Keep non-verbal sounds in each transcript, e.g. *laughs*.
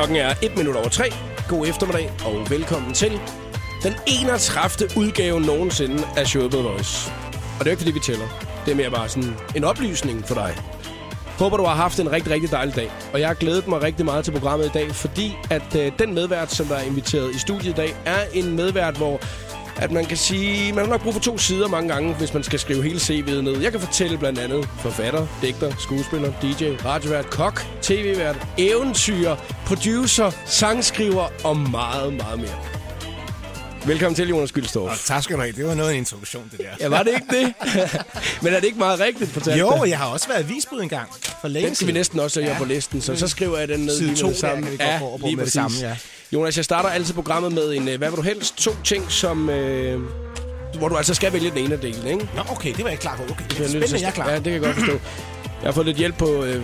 Klokken er 1 minut over 3. God eftermiddag og velkommen til den 31. udgave nogensinde af showet Voice. Og det er jo ikke, fordi vi tæller. Det er mere bare sådan en oplysning for dig. Håber, du har haft en rigtig, rigtig dejlig dag. Og jeg har glædet mig rigtig meget til programmet i dag, fordi at øh, den medvært, som der er inviteret i studiet i dag, er en medvært, hvor at man kan sige, man har nok brug for to sider mange gange, hvis man skal skrive hele CV'et ned. Jeg kan fortælle blandt andet forfatter, digter, skuespiller, DJ, radiovært, kok, tv-vært, eventyr, producer, sangskriver og meget, meget mere. Velkommen til, Jonas Gyldstorff. Og tak skal du have. Det var noget af en introduktion, det der. Ja, var det ikke det? *laughs* Men er det ikke meget rigtigt fortalt? Jo, jeg har også været visbud en gang. For længe Den skal vi næsten også have ja. på listen, så så skriver jeg den ned Side lige to med det der samme. kan vi på lige med det samme, ja. Jonas, jeg starter altid programmet med en, øh, hvad vil du helst? To ting, som... Øh, hvor du altså skal vælge den ene af delene, ikke? Nå, okay, det var jeg ikke klar på. Okay, det er spændende, jeg er klar. Ja, det kan jeg godt forstå. Jeg har fået lidt hjælp på øh, øh,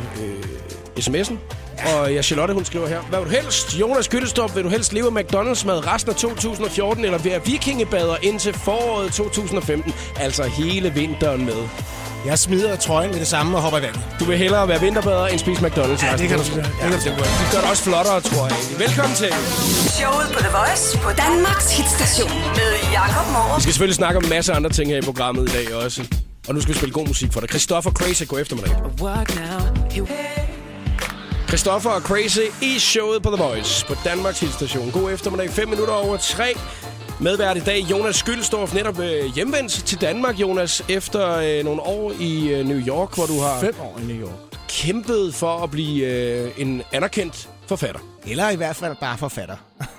sms'en. Og ja, Charlotte, hun skriver her. Hvad vil du helst? Jonas Gyttelstrup, vil du helst leve af McDonald's-mad resten af 2014, eller være vikingebader indtil foråret 2015? Altså hele vinteren med. Jeg smider trøjen med det samme og hopper i vandet. Du vil hellere være vinterbader end spise McDonald's. Ja, det kan du sgu. tiden. Det kan du sgu. Det gør det også flottere, tror jeg. Velkommen til. Showet på The Voice på Danmarks hitstation med Jakob Morup. Vi skal selvfølgelig snakke om en masse andre ting her i programmet i dag også. Og nu skal vi spille god musik for dig. Christoffer Crazy, god eftermiddag. Christoffer og Crazy i showet på The Voice på Danmarks hitstation. God eftermiddag, 5 minutter over 3. Medvært i dag, Jonas Skyldstorff, netop øh, hjemvendt til Danmark, Jonas, efter øh, nogle år i øh, New York, hvor du har Fem år i New York. kæmpet for at blive øh, en anerkendt forfatter. Eller i hvert fald bare forfatter.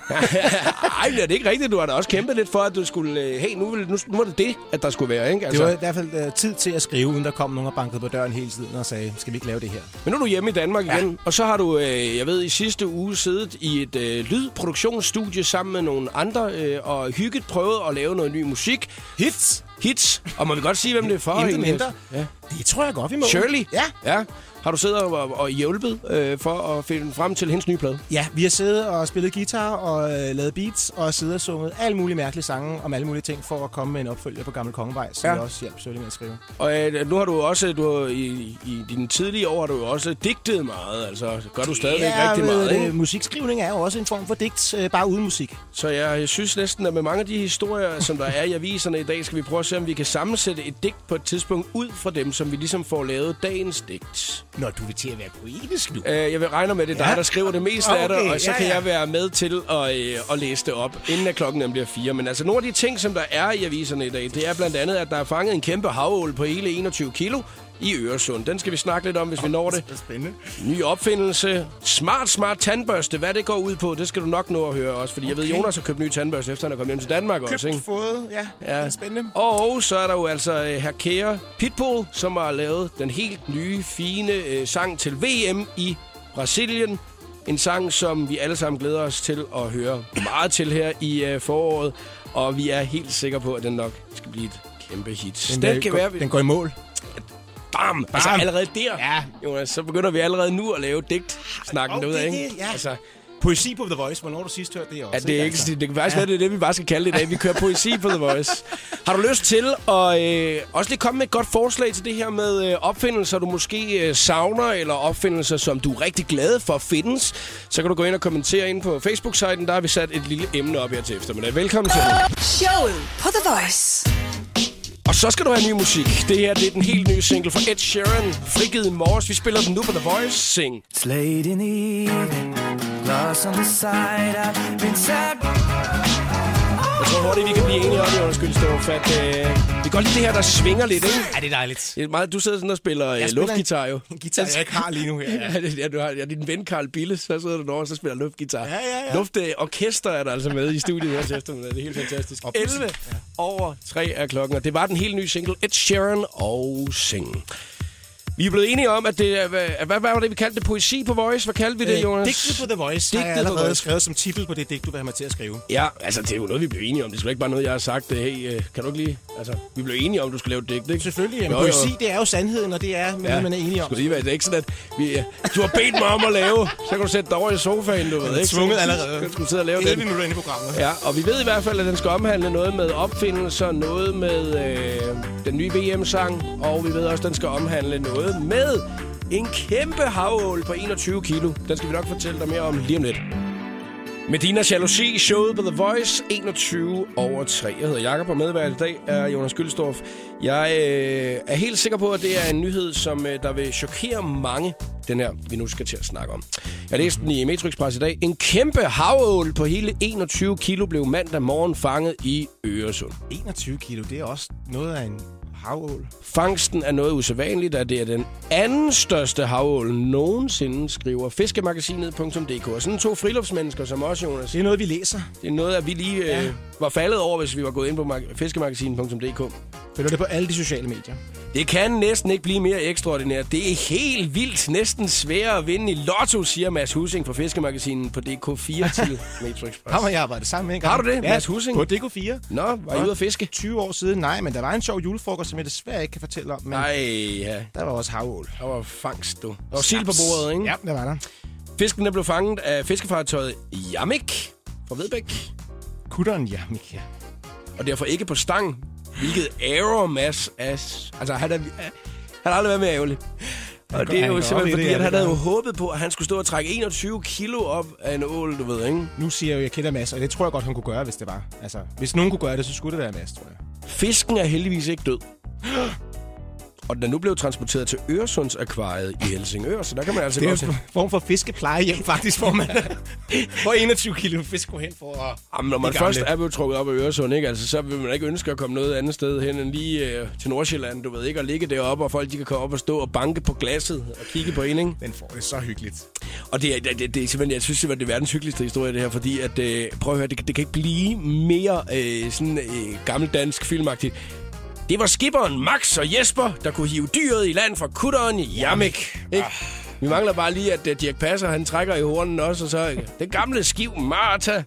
*laughs* Ej, det er det ikke rigtigt. Du har da også kæmpet lidt for, at du skulle... Øh, hey, nu, vil, nu, nu var det det, at der skulle være, ikke? Det var i hvert fald uh, tid til at skrive, uden der kom nogen og bankede på døren hele tiden og sagde, skal vi ikke lave det her? Men nu er du hjemme i Danmark ja. igen, og så har du, øh, jeg ved, i sidste uge siddet i et øh, lydproduktionsstudie sammen med nogle andre, øh, og hygget prøvet at lave noget ny musik. Hits! Hits. Og må vi godt sige, hvem det er for? Intet mindre. Ja. Det tror jeg godt, vi må. Shirley? Ja. Ja. Har du siddet og, og hjulpet øh, for at finde frem til hendes nye plade? Ja, vi har siddet og spillet guitar og øh, lavet beats og siddet og sunget alle mulige mærkelige sange om alle mulige ting for at komme med en opfølger på Gammel Kongevej, som Ja. jeg også hjalp Shirley med at skrive. Og øh, nu har du også, du har, i, i dine tidlige år har du jo også digtet meget. Altså, gør du stadigvæk ja, rigtig meget, øh, ikke? Musikskrivning er jo også en form for digt, øh, bare uden musik. Så jeg, jeg synes næsten, at med mange af de historier, som der er i aviserne i dag, skal vi prøve at se, om vi kan sammensætte et digt på et tidspunkt ud fra dem, som vi ligesom får lavet dagens digt. Når du vil til at være poetisk nu. Øh, jeg vil regne med, at det er dig, Ja. der skriver det meste af det, Okay, og så ja, kan ja. jeg være med til at, øh, at læse det op, inden at klokken nemlig er fire. Men altså, nogle af de ting, som der er i aviserne i dag, det er blandt andet, at der er fanget en kæmpe havål på hele 21 kilo i Øresund. Den skal vi snakke lidt om, hvis vi når det. Spændende. Ny opfindelse. Smart, smart tandbørste. Hvad det går ud på, det skal du nok nå at høre også. Fordi okay. jeg ved, Jonas har købt ny tandbørste, efter han er kommet hjem til Danmark også, ikke? fået, ja. ja. Det er spændende. Og så er der jo altså uh, Hakea Pitbull, som har lavet den helt nye, fine uh, sang til VM i Brasilien. En sang, som vi alle sammen glæder os til at høre meget til her i uh, foråret. Og vi er helt sikre på, at den nok skal blive et kæmpe hit. Den, den kan går, være... den går i mål. Bam! Altså Bam! allerede der, Ja. Jonas, så begynder vi allerede nu at lave digt-snakken Okay, derude, ikke? ja. Altså, Poesi på The Voice. Hvornår du sidst hørt det også? at det, er ikke, det kan faktisk ja. være, det er det, vi bare skal kalde det i dag. Vi kører poesi på The Voice. *laughs* Har du lyst til at øh, også lige komme med et godt forslag til det her med øh, opfindelser, du måske øh, savner, eller opfindelser, som du er rigtig glad for findes, så kan du gå ind og kommentere ind på Facebook-siden. Der har vi sat et lille emne op her til eftermiddag. Velkommen til. Showet på The Voice. Og så skal du have ny musik. Det her det er den helt nye single fra Ed Sheeran. Frigivet i morges. Vi spiller den nu på The Voice. Sing. It's late in the evening, glass on the side. I've been sad. Jeg tror hurtigt, vi kan blive enige om, Jonas Gyldstorff, at øh, vi kan godt lide det her, der svinger lidt, ikke? Ja, det er dejligt. Det er meget, du sidder sådan og spiller øh, spiller luftgitar, jo. En guitar, jeg ikke har lige nu her. Ja, det, *laughs* ja, du har ja, din ven Karl Bille, så sidder du derovre, og så spiller luftgitar. Ja, ja, ja. Luft øh, orkester er der altså med i studiet her til eftermiddag. Det er helt fantastisk. Og 11 musik, over 3 er klokken, og det var den helt nye single, Ed Sheeran og Sing. Vi er blevet enige om, at det er, hvad, hvad, hvad var det, vi kaldte det? Poesi på Voice? Hvad kaldte vi det, Jonas? Øh, Digtet på The Voice Digtet har jeg allerede Voice. skrevet som titel på det digt, du vil have mig til at skrive. Ja, altså det er jo noget, vi blev enige om. Det er ikke bare noget, jeg har sagt. øh, Hey, øh, kan du ikke lige... Altså, vi blev enige om, at du skulle lave et digt, ikke? Selvfølgelig. Jo, jo. poesi, det er jo sandheden, og det er noget, man er enige om. Skulle lige være, det er ikke sådan, at vi, øh, du har bedt mig om at lave, så kan du sætte dig over i sofaen, du ved, ikke? tvunget allerede. Så skal du sidde og lave 11 den. minutter inde i programmet. Ja, og vi ved i hvert fald, at den skal omhandle noget med opfindelser, noget med øh, den nye VM-sang, og vi ved også, at den skal omhandle noget med En kæmpe havål på 21 kilo. Den skal vi nok fortælle dig mere om lige om lidt. Medina Jalousi, showet på The Voice, 21 over 3. Jeg hedder Jakob, og medvært i dag er Jonas Gyldstorff. Jeg øh, er helt sikker på, at det er en nyhed, som øh, der vil chokere mange, den her, vi nu skal til at snakke om. Jeg læste den i Metro Express i dag. En kæmpe havål på hele 21 kilo blev mandag morgen fanget i Øresund. 21 kilo, det er også noget af en havål. Fangsten er noget usædvanligt, at det er den anden største havål nogensinde, skriver fiskemagasinet.dk. Og sådan to friluftsmennesker som os, Jonas. Det er noget, vi læser. Det er noget, at vi lige Ja. øh, var faldet over, hvis vi var gået ind på mag- fiskemagasinet.dk. Følger det på alle de sociale medier. Det kan næsten ikke blive mere ekstraordinært. Det er helt vildt. Næsten sværere at vinde i lotto, siger Mads Husing fra Fiskemagasinet på DK4 til *laughs* Metro Express. Ham og jeg arbejdet sammen med en gang. Har du det? Ja, Mads Hussing? På DK4. Nå, var I ude at fiske? 20 år siden. Nej, men der var en sjov julefrokost, som jeg desværre ikke kan fortælle om. Men Nej, ja. der var også havål. Der var fangst, du. Der var sild på bordet, ikke? Ja, det var der. Fiskene blev fanget af fiskefartøjet Jamik fra Vedbæk, Kutteren, ja, Mika. og derfor ikke på stang, hvilket ærger Mads as. Altså, han, er, han har aldrig været mere ærgerlig. Og det er jo simpelthen fordi, det, ja, at han havde jo håbet på, at han skulle stå og trække 21 kilo op af en ål, du ved, ikke? Nu siger jeg jo, at jeg kender Mads, og det tror jeg godt, han kunne gøre, hvis det var. Altså, hvis nogen kunne gøre det, så skulle det være Mads, tror jeg. Fisken er heldigvis ikke død. Og den er nu blevet transporteret til Øresundsakvariet i Helsingør, så der kan man altså Det er godt en form for fiskeplejehjem, faktisk, hvor man *laughs* hvor 21 kilo fisk hen for at... Jamen, når man først er blevet trukket op af Øresund, ikke? Altså, så vil man ikke ønske at komme noget andet sted hen end lige øh, til Nordsjælland, du ved ikke, og ligge deroppe, og folk de kan komme op og stå og banke på glasset og kigge på en, ikke? Den får det så hyggeligt. Og det er, det, det, det er simpelthen, jeg synes det er verdens hyggeligste historie, det her, fordi at, øh, prøv at høre, det, det kan ikke blive mere øh, sådan øh, gammeldansk filmagtigt. Det var skipperen Max og Jesper, der kunne hive dyret i land fra kutteren i Jamik. Ikke? Vi mangler bare lige, at uh, Dirk Passer, han trækker i hornen også, og så øh, *laughs* den gamle skiv Marta.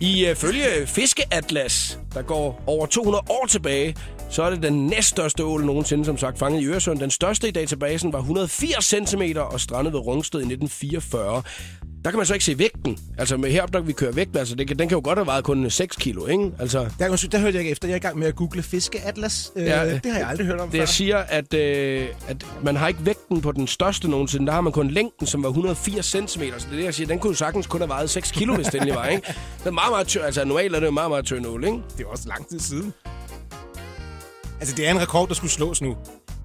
I uh, følge Fiskeatlas, der går over 200 år tilbage, så er det den næststørste ål nogensinde, som sagt, fanget i Øresund. Den største i databasen var 180 cm og strandede ved Rungsted i 1944. Der kan man så ikke se vægten. Altså med heroppe, der vi kører vægt, altså det, kan- den kan jo godt have vejet kun 6 kilo, ikke? Altså, Der, undskyld, der hørte jeg ikke efter. Jeg er i gang med at google fiskeatlas. Øh, Ja, det har jeg aldrig hørt om Det før. jeg siger, at, øh, at man har ikke vægten på den største nogensinde. Der har man kun længden, som var 180 cm. Så det er det, jeg siger. Den kunne jo sagtens kun have vejet 6 kilo, hvis den endelig var, ikke? Det er meget, meget tynd. Altså normalt er det jo meget, meget tynd ål, ikke? Det er også lang tid siden. Altså, det er en rekord, der skulle slås nu.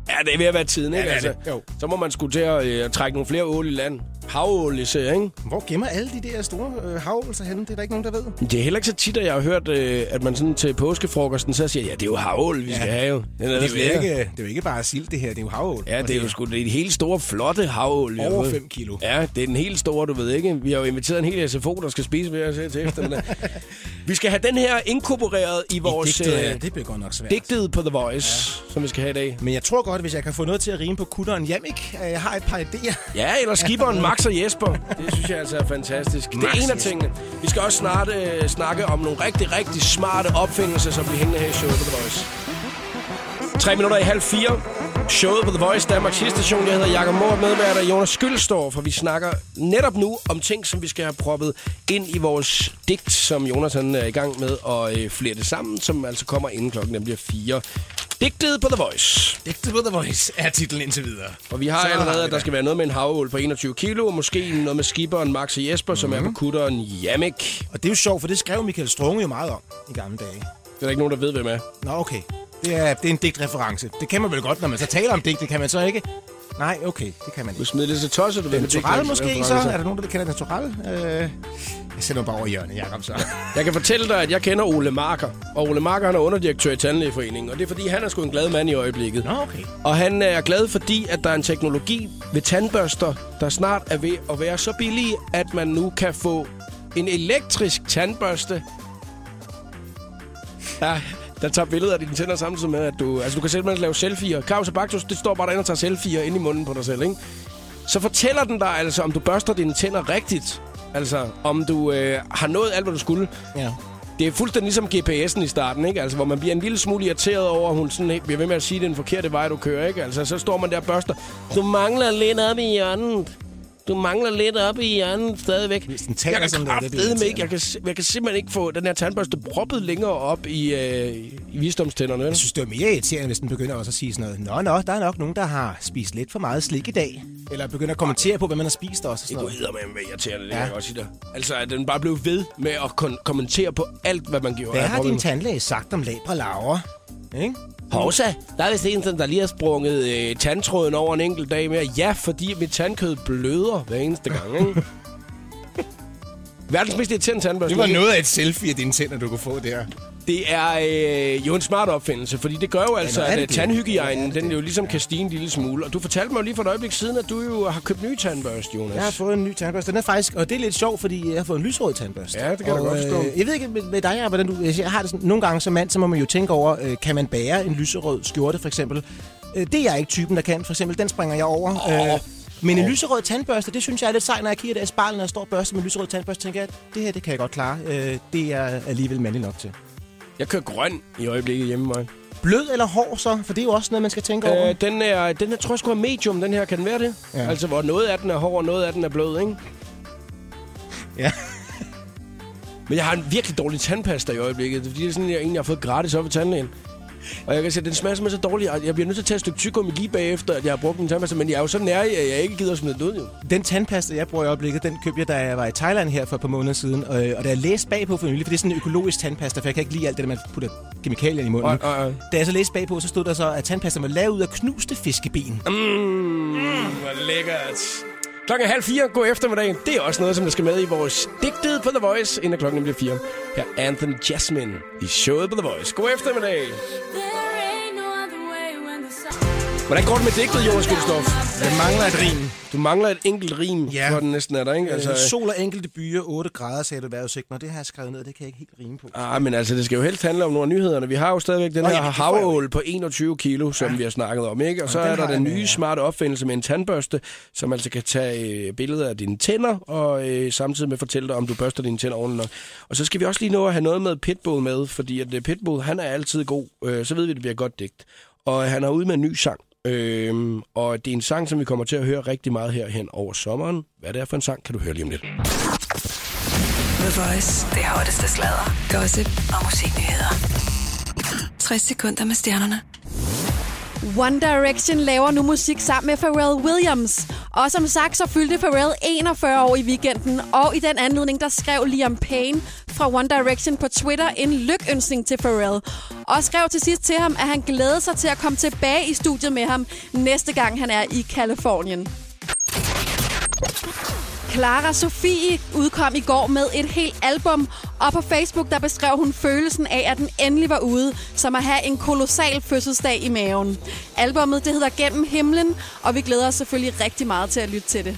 Ja, det er ved at være tiden, ikke? Ja, det altså, det. Jo. Så må man skulle til at øh, trække nogle flere ål i land. Havål især, ikke? Hvor gemmer alle de der store øh, havålser henne? Det er der ikke nogen, der ved. Det er heller ikke så tit, at jeg har hørt, øh, at man sådan til påskefrokosten så siger, ja, det er jo havål, vi Ja. skal have. Den Det er, jo ikke, det er jo ikke bare sild, det her. Det er jo havål. Ja, det er jo sgu det er et helt store, flotte havål. over fået. 5 kilo. Ja, det er den helt store, du ved ikke. Vi har jo inviteret en hel SFO, der skal spise ved os her til eftermiddag. *laughs* vi skal have den her inkorporeret i vores Digtet, ja, øh, det bliver godt nok svært. digtet på The Voice, ja. som vi skal have i dag. Men jeg tror godt, hvis jeg kan få noget til at rime på kutteren Jamik, at jeg har et par idéer. Ja, eller skiberen *laughs* Max og Jesper. Det synes jeg altså er fantastisk. det Max er en af tingene. Vi skal også snart øh, snakke om nogle rigtig, rigtig smarte opfindelser, som bliver hængende her i showet på Voice. 3 minutter i halv fire. Showet på The Voice, Danmarks station. Jeg hedder Jakob Mohr, medværter Jonas Skyldstorff, for vi snakker netop nu om ting, som vi skal have proppet ind i vores digt, som Jonas han er i gang med at øh, flere det sammen, som altså kommer inden klokken nemlig er fire. Digtet på The Voice. Digtet på The Voice er titlen indtil videre. Og vi har Så allerede, at der skal være noget med en havål på 21 kilo, og måske noget med skiberen Max og Jesper, som er på kutteren Jamik. Og det er jo sjovt, for det skrev Michael Strunge jo meget om i gamle dage. Det er der ikke nogen, der ved, hvem er. Nå, okay. Det er, det er en digtreference. Det kan man vel godt, når man så taler om digt. Det kan man så ikke. Nej, okay. Det kan man Du ikke. smider lidt til tosset, du ved. Natural måske så? Er der nogen, der kender natural? Øh, jeg sætter mig bare over hjørnet, Jacob, så. Jeg kan fortælle dig, at jeg kender Ole Marker. Og Ole Marker han er underdirektør i Tandlægeforeningen. Og det er fordi, han er sgu en glad mand i øjeblikket. Nå, okay. Og han er glad, fordi at der er en teknologi ved tandbørster, der snart er ved at være så billig, at man nu kan få en elektrisk tandbørste. Ja, der tager billeder af dine tænder samtidig med, at du... Altså, du kan simpelthen lave selfies. Claus Baktus, det står bare derinde og tager selfies ind i munden på dig selv, ikke? Så fortæller den dig altså, om du børster dine tænder rigtigt. Altså, om du øh, har nået alt, hvad du skulle. Ja. Det er fuldstændig ligesom GPS'en i starten, ikke? Altså, hvor man bliver en lille smule irriteret over, at hun sådan ikke bliver ved med at sige, at det er den forkerte vej, du kører, ikke? Altså, så står man der og børster. Du mangler lidt op i hjørnet. Du mangler lidt op i hjørnet stadigvæk. Hvis den jeg kan sådan der, det kraftedeme ikke. Jeg kan, jeg kan simpelthen ikke få den her tandbørste proppet længere op i, øh, i visdomstænderne. vel? Jeg synes, det er mere irriterende, hvis den begynder også at sige sådan noget. Nå, nå, der er nok nogen, der har spist lidt for meget slik i dag. Eller begynder at kommentere på, hvad man har spist også. Og sådan Det noget. kunne med være irriterende, det Ja. kan jeg godt sige dig. Altså, at den bare blev ved med at kon- kommentere på alt, hvad man gjorde. Hvad har din med- tandlæge sagt om labre laver? Ikke? Hovsa, der er vist en, der lige har sprunget øh, tandtråden over en enkelt dag mere. Ja, fordi mit tandkød bløder hver eneste gang, ikke? *laughs* Verdens mest irriterende tandbørste. Det var noget af et selfie af dine tænder, du kunne få der. Det er øh, jo en smart opfindelse, fordi det gør jo altså, at det tandhygiejnen, den jo ligesom kan stige en lille smule. Og du fortalte mig jo lige for et øjeblik siden, at du jo har købt nye tandbørste, Jonas. Jeg har fået en ny tandbørste. Den er faktisk, og det er lidt sjovt, fordi jeg har fået en lysrød tandbørste. Ja, det kan jeg og, godt forstå. Øh, jeg ved ikke med, med dig, hvordan du... Jeg har det sådan, nogle gange som mand, så må man jo tænke over, øh, kan man bære en lyserød skjorte, for eksempel? Øh, det er jeg ikke typen, der kan. For eksempel, den springer jeg over. Åh. Øh, men en lyserød tandbørste, det synes jeg er lidt sejt, når jeg kigger der i spejlet, når jeg står og børster med en lyserød tandbørste, tænker jeg, det her, det kan jeg godt klare. Øh, det er jeg alligevel mandlig nok til. Jeg kører grøn i øjeblikket hjemme mig. Blød eller hård så? For det er jo også noget, man skal tænke over. Øh, den er, den er, tror jeg sgu er medium, den her. Kan den være det? Ja. Altså, hvor noget af den er hård, og noget af den er blød, ikke? Ja. Men jeg har en virkelig dårlig tandpasta i øjeblikket. Det er fordi, det er sådan, jeg egentlig har fået gratis op i tandlægen. Og jeg kan sige, at den smager simpelthen så dårligt. at Jeg bliver nødt til at tage et stykke tyggegummi lige bagefter, at jeg har brugt min tandpasta. Men jeg er jo så nær, at jeg ikke gider at smide den ud, jo. Den tandpasta, jeg bruger i øjeblikket, den købte jeg, da jeg var i Thailand her for et par måneder siden. Og, og da jeg læste bagpå for nylig, for det er sådan en økologisk tandpasta, for jeg kan ikke lide alt det, der man putter kemikalier i munden. Og, og, og. Da jeg så læste bagpå, så stod der så, at tandpasta var lavet ud af knuste fiskeben. Mm, hvor lækkert. Klokken er halv fire. God eftermiddag. Det er også noget, som der skal med i vores digtet på The Voice, inden klokken bliver fire. Her er Anthony Jasmine i showet på The Voice. God eftermiddag. Hvordan går det med digtet, Jonas Gylstof? Der mangler et rim. Du mangler et enkelt rim, Ja. for den næsten er der, ikke? Altså, Altså, sol og enkelte byer, 8 grader, sagde du vejrudsigten, og det har jeg skrevet ned, det kan jeg ikke helt rime på. ah, men altså, det skal jo helst handle om nogle af nyhederne. Vi har jo stadigvæk den Nå, her ja, jeg havål på 21 kilo, som vi har snakket om, ikke? Og så den er der har den jeg med, nye ja. smarte opfindelse med en tandbørste, som altså kan tage øh, billeder af dine tænder, og øh, samtidig med fortælle dig, om du børster dine tænder ordentligt nok. Og så skal vi også lige nå at have noget med Pitbull med, fordi at øh, Pitbull, han er altid god. Øh, så ved vi, at det bliver godt digt. Og han er ude med en ny sang. Øhm, og det er en sang, som vi kommer til at høre rigtig meget her hen over sommeren. Hvad det er for en sang, kan du høre lige om lidt. The Voice. Det hotteste sladder, gossip og musiknyheder. 60 sekunder med stjernerne. One Direction laver nu musik sammen med Pharrell Williams. Og som sagt, så fyldte Pharrell 41 år i weekenden, og i den anledning, der skrev Liam Payne fra One Direction på Twitter en lykønsning til Pharrell. Og skrev til sidst til ham, at han glæder sig til at komme tilbage i studiet med ham næste gang han er i Kalifornien. Clara Sofie udkom i går med et helt album, og på Facebook der beskrev hun følelsen af, at den endelig var ude, som at have en kolossal fødselsdag i maven. Albummet det hedder Gennem Himlen, og vi glæder os selvfølgelig rigtig meget til at lytte til det.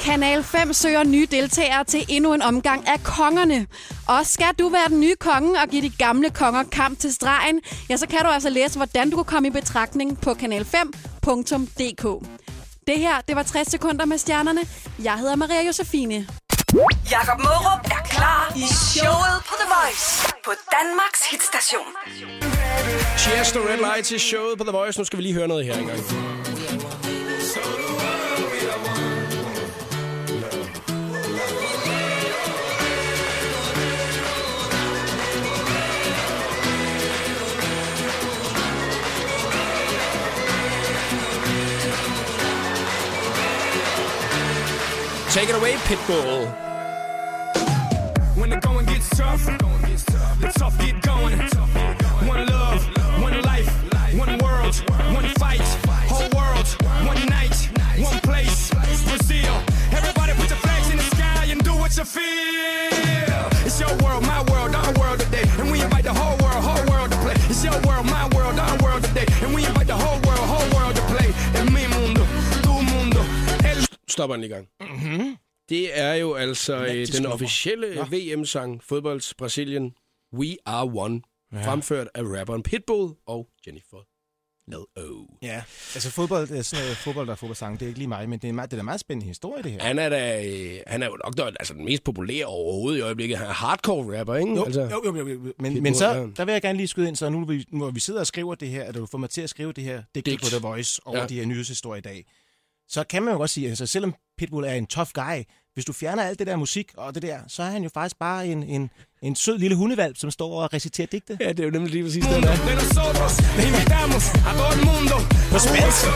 Kanal 5 søger nye deltagere til endnu en omgang af kongerne. Og skal du være den nye konge og give de gamle konger kamp til stregen, ja, så kan du altså læse, hvordan du kan komme i betragtning på kanal5.dk. Det her, det var 60 sekunder med stjernerne. Jeg hedder Maria Josefine. Jakob Mørup er klar i showet på The Voice på Danmarks hitstation. Cheers to Red Light til showet på The Voice. Nu skal vi lige høre noget her engang. Take it away, Pitbull. When the going gets tough, the tough get going. One love, one life, one world, one fight, whole world, one night, one place, Brazil. Everybody put your flags in the sky and do what you feel. It's your world, my world, our world today, and we invite the whole world, whole world to play. It's your world, my world, our world today, and we invite the whole world, whole world to play. El mi mundo, tu mundo, el Stopper den lige gang. Mm-hmm. Det er jo altså øh, den officielle VM-sang, fodbolds Brasilien, We Are One, ja. fremført af rapperen Pitbull og Jennifer L.O. Ja, altså fodbold, er sådan noget fodbold, der er fodboldsang, det er ikke lige mig, men det er, meget, det er da meget spændende historie, det her. Han er, da, øh, han er jo nok der, altså, den mest populære overhovedet i øjeblikket. Han er hardcore rapper, ikke? Jo, altså, jo, jo, jo, jo. Men, men så, ja. der vil jeg gerne lige skyde ind, så nu, hvor vi, nu vi sidder og skriver det her, at du får mig til at skrive det her digte Digt. på The Voice over Ja. de her nyhedshistorier i dag, så kan man jo godt sige, altså selvom Pitbull er en tough guy, hvis du fjerner alt det der musik og det der, så er han jo faktisk bare en, en, en sød lille hundevalp, som står og reciterer digte. Ja, det er jo nemlig lige præcis det der. På spansk!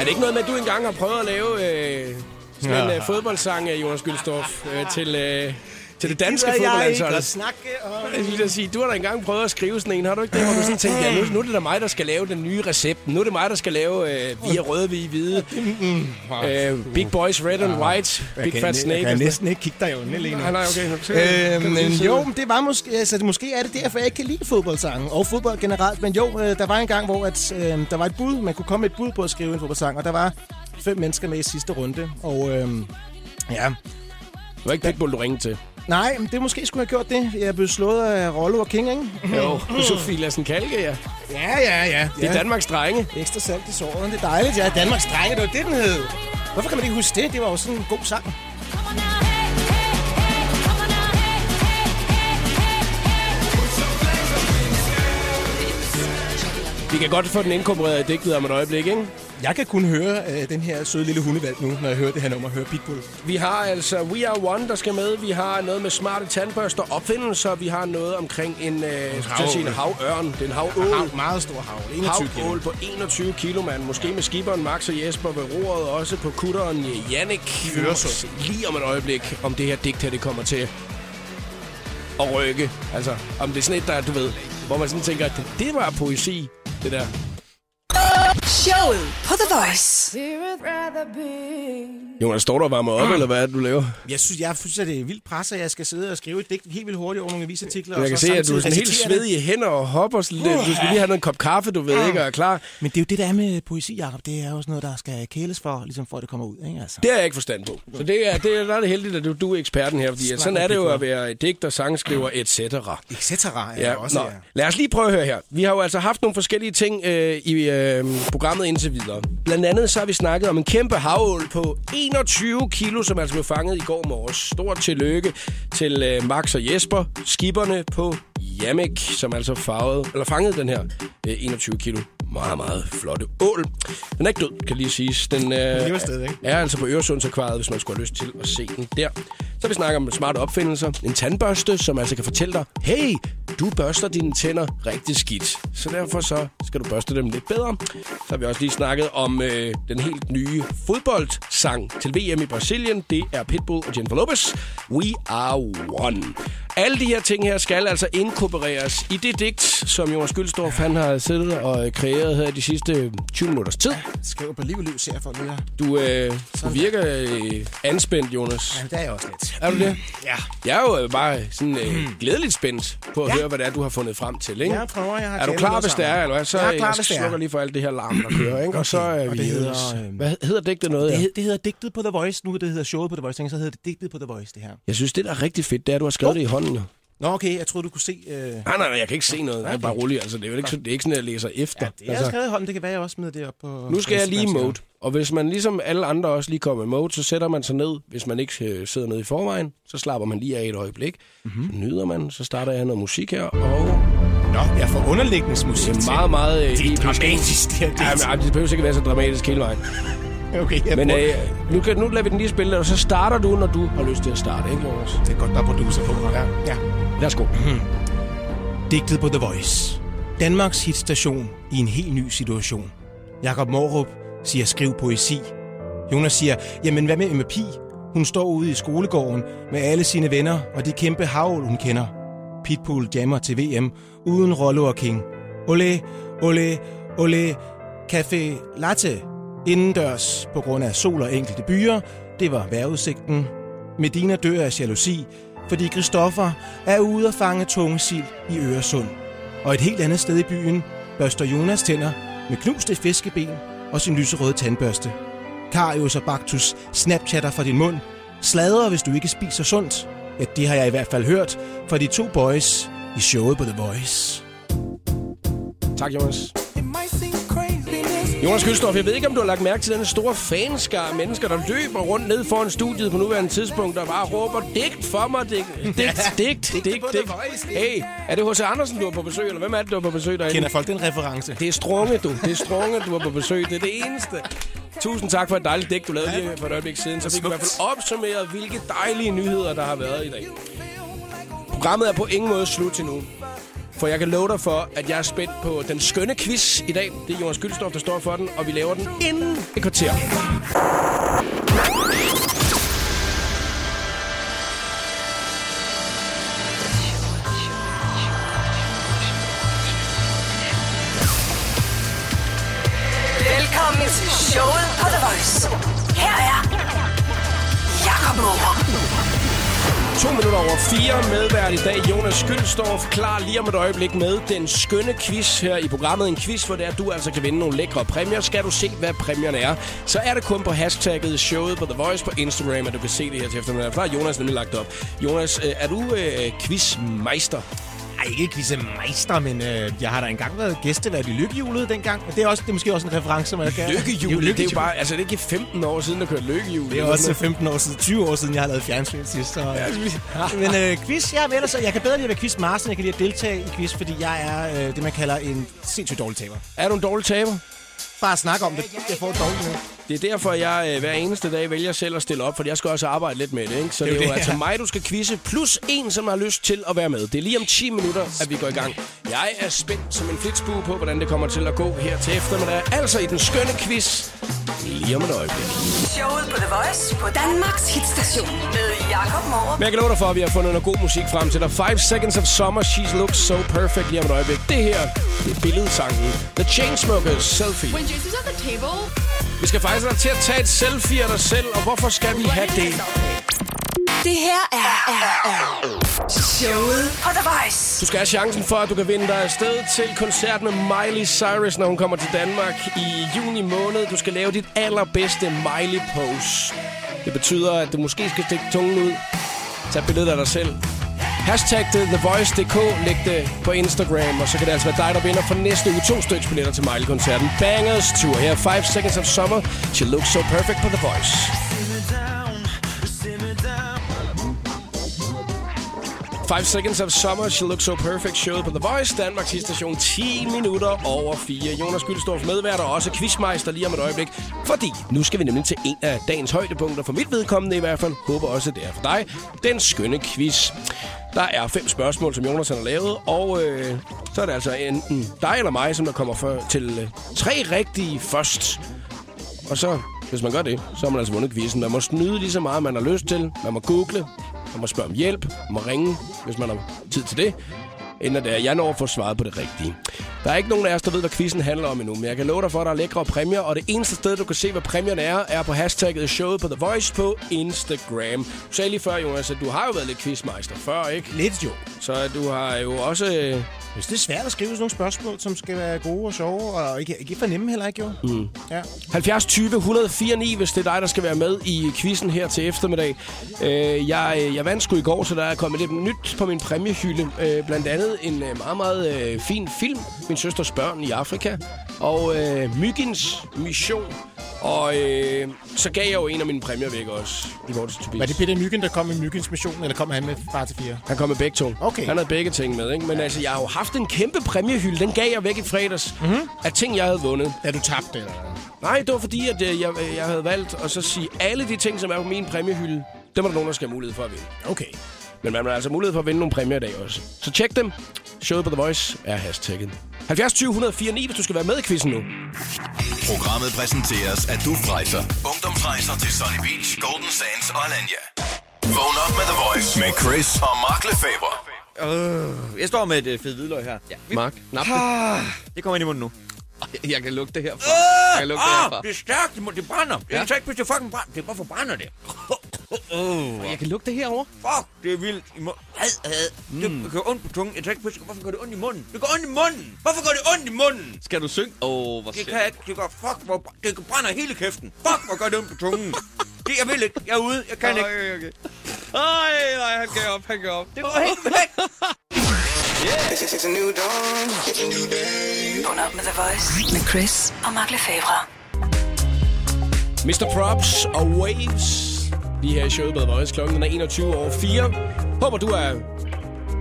Er det ikke noget med, at du engang har prøvet at lave øh, sådan en øh, fodboldsang af Jonas Gyldstorff øh, til, øh, til det danske jeg fodboldlandshold? at snakke om... Jeg sige, du har da engang prøvet at skrive sådan en, har du ikke det? Hvor du sådan tænkte, ja, nu, nu er det da mig, der skal lave den nye recept. Nu er det mig, der skal lave øh, vi er røde, vi er hvide. *laughs* Øh, big Boys, Red and White, Big Fat Snake. Jeg kan næsten ikke kigge dig i øjnene lige nu. Nej, nej, okay. Øh, kan men jo, men det var måske, altså, det, måske er det derfor, jeg ikke kan lide fodboldsange og fodbold generelt. Men jo, øh, der var en gang, hvor at, øh, der var et bud, man kunne komme med et bud på at skrive en fodboldsang, og der var fem mennesker med i sidste runde. Og øh, ja, Det var ikke Pitbull, du ringede til. Nej, men det måske skulle have gjort det. Jeg blev slået af Rollo og King, ikke? Jo, Sofie Lassen Kalke, ja. Ja, ja, ja. Det er Danmarks drenge. Ekstra salt i såret. Det er dejligt. Ja, Danmarks drenge, det var det, den hed. Hvorfor kan man ikke huske det? Det var jo sådan en god sang. Vi kan godt få den inkorporeret i digtet om et øjeblik, ikke? Jeg kan kun høre øh, den her søde lille hundevalg nu, når jeg hører det her nummer, hører Pitbull. Vi har altså We Are One, der skal med. Vi har noget med smarte tandbørster, opfindelser. Vi har noget omkring en, øh, skal jeg sige, en havørn. Det er en havål. Hav, meget stor hav. 21 kilo. Havål på 21 kilo, mand. Måske med skiberen Max og Jesper ved roret, også på kutteren Jannik. I Øresund. Lige om et øjeblik, om det her digt her, det kommer til at rykke. Altså, om det er sådan et, der, du ved, hvor man sådan tænker, at det, det var poesi, det der. Showet på The Voice. Jonas, står du og varmer op, eller hvad er det, du laver? Jeg synes, jeg synes, at det er vildt pres, at jeg skal sidde og skrive et digt helt vildt hurtigt over nogle avisartikler. Jeg og kan så se, at du er sådan helt svedig i hænder og hopper. Sådan lidt. Du skal lige have noget kop kaffe, du ved ikke, og er klar. Men det er jo det, der er med poesi, Jacob. Det er jo sådan noget, der skal kæles for, ligesom for at det kommer ud. Ikke? Altså. Det har jeg ikke forstand på. Så det er, det er, der er det heldigt, at du, du er eksperten her, fordi at sådan er det jo at være digter, sangskriver, etc. Etc. er Ja, ja, også, nå. ja. Lad os lige prøve at høre her. Vi har jo altså haft nogle forskellige ting øh, i øh, programmet indtil videre. Blandt andet så har vi snakket om en kæmpe havål på 21 kilo, som altså blev fanget i går morges. Stort tillykke til øh, Max og Jesper, skiberne på Jamik, som altså farvede, eller fangede den her øh, 21 kilo meget, meget flotte ål. Den er ikke død, kan lige siges. Den øh, er altså på Øresundsakvariet, hvis man skulle have lyst til at se den der. Så vi snakker om smarte opfindelser. En tandbørste, som altså kan fortælle dig, hey, du børster dine tænder rigtig skidt. Så derfor så skal du børste dem lidt bedre. Så har vi også lige snakket om øh, den helt nye fodboldsang til VM i Brasilien. Det er Pitbull og Jennifer Lopez. We are one. Alle de her ting her skal altså inkorporeres i det digt, som Jonas Gyldstorff han har siddet og kreeret her de sidste 20 minutters tid. Skriver på liv og liv, ser jeg for det her. Du, øh, du virker øh, anspændt, Jonas. Ja, det er jeg også lidt. Er du det? Ja. Jeg er jo øh, bare sådan øh, glædeligt spændt på at Ja. høre, hvad det er, du har fundet frem til. Ikke? Jeg prøver, jeg har er du klar, hvis det er, eller hvad? Så Jeg er øh, klar, jeg hvis er. slukker lige for alt det her larm, der kører. Ikke? Og så er og vi det hedder, øh, Hvad hedder digtet noget? Det, hed, det hedder digtet på The Voice. Nu det hedder showet på The Voice. Tænker, Så hedder det digtet på The Voice, det her. Jeg synes, det der er rigtig fedt, det er, at du har skrevet det i hånden. jo. Nå, okay. Jeg troede, du kunne se... Øh... Nej, nej, nej, jeg kan ikke se noget. Det er bare roligt. Altså, det er jo ikke, sådan- det er ikke sådan, at jeg læser efter. Ja, det er skrevet i hånden. Det kan være, jeg også smider det op på... Nu skal jeg lige mode. Og hvis man ligesom alle andre også lige kommer i mode, så sætter man sig ned. Hvis man ikke øh, sidder nede i forvejen, så slapper man lige af et øjeblik. Mm-hmm. Så nyder man. Så starter jeg noget musik her. Og Nå, jeg får underlægningsmusik det er meget, meget... Øh, Det er dramatisk, det her Ja, digt. men, det behøver ikke være så dramatisk hele vejen. Okay, jeg Men øh, nu, kan, nu lader vi den lige spille, og så starter du, når du har lyst til at starte, ikke, Jonas? Det er godt, der er producer på. Ja. ja. Værsgo. Digtet på The Voice. Danmarks hitstation i en helt ny situation. Jakob Morup siger skriv poesi. Jonas siger, jamen hvad med Emma Pi? Hun står ude i skolegården med alle sine venner og de kæmpe havl, hun kender. Pitbull jammer til VM uden Rollo og King. Ole, ole, ole, café latte. Indendørs på grund af sol og enkelte byer. Det var vejrudsigten. Medina dør af jalousi, fordi Christoffer er ude at fange tungesild i Øresund. Og et helt andet sted i byen børster Jonas tænder med knuste fiskeben og sin lyserøde tandbørste. Karius og Baktus snapchatter fra din mund. Sladrer, hvis du ikke spiser sundt. Ja, det har jeg i hvert fald hørt fra de to boys i showet på The Voice. Tak, Jonas. It might seem Jonas Kølstorff, jeg ved ikke, om du har lagt mærke til den store fanskare af mennesker, der løber rundt ned foran studiet på nuværende tidspunkt, der bare råber, digt for mig, digt, digt, digt, digt, digt. Hey, er det H.C. Andersen, du er på besøg, eller hvem er det, du er på besøg derinde? Kender folk den reference? Det er Strunge, du. Det er Strunge, du er på besøg. Det er det eneste. Tusind tak for et dejligt dæk, du lavede lige for et øjeblik siden. Så fik vi i hvert fald opsummeret, hvilke dejlige nyheder, der har været i dag. Programmet er på ingen måde slut endnu. For jeg kan love dig for, at jeg er spændt på den skønne quiz i dag. Det er Jonas Gyldstof, der står for den, og vi laver den inden et kvarter. Over fire medvært i dag. Jonas Skyldstorff, klar lige om et øjeblik med den skønne quiz her i programmet. En quiz, hvor det er, at du altså kan vinde nogle lækre præmier. Skal du se, hvad præmierne er, så er det kun på hashtagget showet på The Voice på Instagram, at du kan se det her til eftermiddag. Der har Jonas nemlig lagt op. Jonas, øh, er du øh, quizmeister? Ej, ikke quizmeister, men øh, jeg har da engang været gæstevært i Lykkehjulet dengang. Og det er, også, det er måske også en reference, man kan... Lykkehjul, det er jo bare... Altså, det er ikke 15 år siden, der kørte lykkehjul. Det er også 15 år siden, 20 år siden, jeg har lavet fjernsyn sidst. Så, ja. *laughs* Men øh, quiz, er med dig, så jeg kan bedre lide at være quizmaster, end jeg kan lide at deltage i quiz, fordi jeg er øh, det, man kalder en sindssygt dårlig taber. Er du en dårlig taber? Bare snak om det. Jeg får et dårligt nu. Det er derfor, jeg øh, hver eneste dag vælger selv at stille op, for jeg skal også arbejde lidt med det. Ikke? Så det er, jo det jo altså ja. mig, du skal quizze, plus en, som har lyst til at være med. Det er lige om 10 minutter, at vi går i gang. Jeg er spændt som en flitsbue på, hvordan det kommer til at gå her til eftermiddag. Altså i den skønne quiz. Lige om et øjeblik. Showet på The Voice på Danmarks hitstation med Jakob Morup. Men jeg kan love dig for, at vi har fundet noget god musik frem til dig. 5 Seconds of Summer, She Looks So Perfect lige om et øjeblik. Det her, det er billedsangen. The Chainsmokers Selfie. When Jesus at the table, Vi skal faktisk have dig til at tage et selfie af dig selv, og hvorfor skal vi have det? Det her er, er, er showet på The Voice. Du skal have chancen for, at du kan vinde dig afsted til koncert med Miley Cyrus, når hun kommer til Danmark i juni måned. Du skal lave dit allerbedste Miley-pose. Det betyder, at du måske skal stikke tungen ud. Tag billedet af dig selv. Hashtag det TheVoice.dk, læg det på Instagram, og så kan det altså være dig, der vinder for næste uge to stykker billetter til Mejle-koncerten. Bangers Tour. Her er 5 Seconds of Summer. She looks so perfect på The Voice. 5 Seconds of Summer, She Looks So Perfect, showet på The Voice, Danmarks station 10 minutter over 4. Jonas Gyldstorff medvært og også quizmeister lige om et øjeblik, fordi nu skal vi nemlig til en af dagens højdepunkter, for mit vedkommende i hvert fald, håber også det er for dig, den skønne quiz. Der er fem spørgsmål, som Jonas har lavet, og øh, så er det altså enten dig eller mig, som der kommer for, til øh, tre rigtige først. Og så, hvis man gør det, så har man altså vundet quizzen. Man må snyde lige så meget, man har lyst til. Man må google. Man må spørge om hjælp. Man må ringe, hvis man har tid til det. Inden at det er, jeg når at få svaret på det rigtige. Der er ikke nogen af os, der ved, hvad quizzen handler om endnu. Men jeg kan love dig for, at der er lækre præmier. Og det eneste sted, du kan se, hvad præmierne er, er på hashtagget showet på The Voice på Instagram. Du sagde lige før, Jonas, at du har jo været lidt quizmeister før, ikke? Lidt jo. Så du har jo også... øh, Hvis det er svært at skrive sådan nogle spørgsmål, som skal være gode og sjove, og ikke, ikke for nemme heller, ikke jo? Mm. Ja. 70 20 104 9, hvis det er dig, der skal være med i quizzen her til eftermiddag. Øh, jeg, jeg vandt sgu i går, så der er kommet lidt nyt på min præmiehylde. Øh, blandt andet en øh, meget, meget øh, fin film, Min søsters børn i Afrika, og øh, Myggens mission. Og øh, så gav jeg jo en af mine præmier væk også i vores Tobias. Var det Peter Myggen, der kom med Myggens mission, eller kom han med Far til 4? Han kom med begge to. Okay. Han havde begge ting med, ikke? Men ja. altså, jeg har jo haft en kæmpe præmiehylde. Den gav jeg væk i fredags. Mm-hmm. Af ting, jeg havde vundet. Da du tabte, eller? Nej, det var fordi, at øh, jeg, jeg havde valgt at så sige, alle de ting, som er på min præmiehylde, dem er der nogen, der skal have mulighed for at vinde. Okay. Men man har altså mulighed for at vinde nogle præmier i dag også. Så tjek dem. Showet på The Voice er hashtagget. 70 20 104 9, hvis du skal være med i quizzen nu. Programmet præsenteres af Duf Rejser. Ungdomsrejser til Sunny Beach, Golden Sands og Alanya. Vågn op med The Voice med Chris og Mark Lefebvre. Jeg står med et øh, fedt hvidløg her. Ja. Mark, nap det. Det kommer ind i munden nu. Jeg kan lugte det herfra. Jeg kan lugte det herfra. Ah, det er stærkt. Det, må, det brænder. Ja. Jeg kan ikke, hvis det fucking brænder. Det er hvorfor brænder det? Jeg kan lugte det herovre. Fuck, det er vildt. I må... Ad, ad. Det gør ondt på tungen. Jeg tænker, hvorfor gør det ondt i munden? Det gør ondt i munden. Hvorfor gør det ondt i munden? Skal du synge? Åh, oh, hvor Det kan jeg ikke. Det gør, fuck, hvor, det brænder hele kæften. Fuck, hvor gør det ondt på tungen. Det, jeg vil ikke. Jeg er ude. Jeg kan ikke. Okay, okay. Ej, nej, han gav op, han gav op. Det går helt væk. It's a new dawn. It's a new day. Vågn op med The Voice med Chris og Mark Lefebvre. Mr. Props og Waves. Lige her i showet med Voice. Klokken er 21 over 4. Håber, du er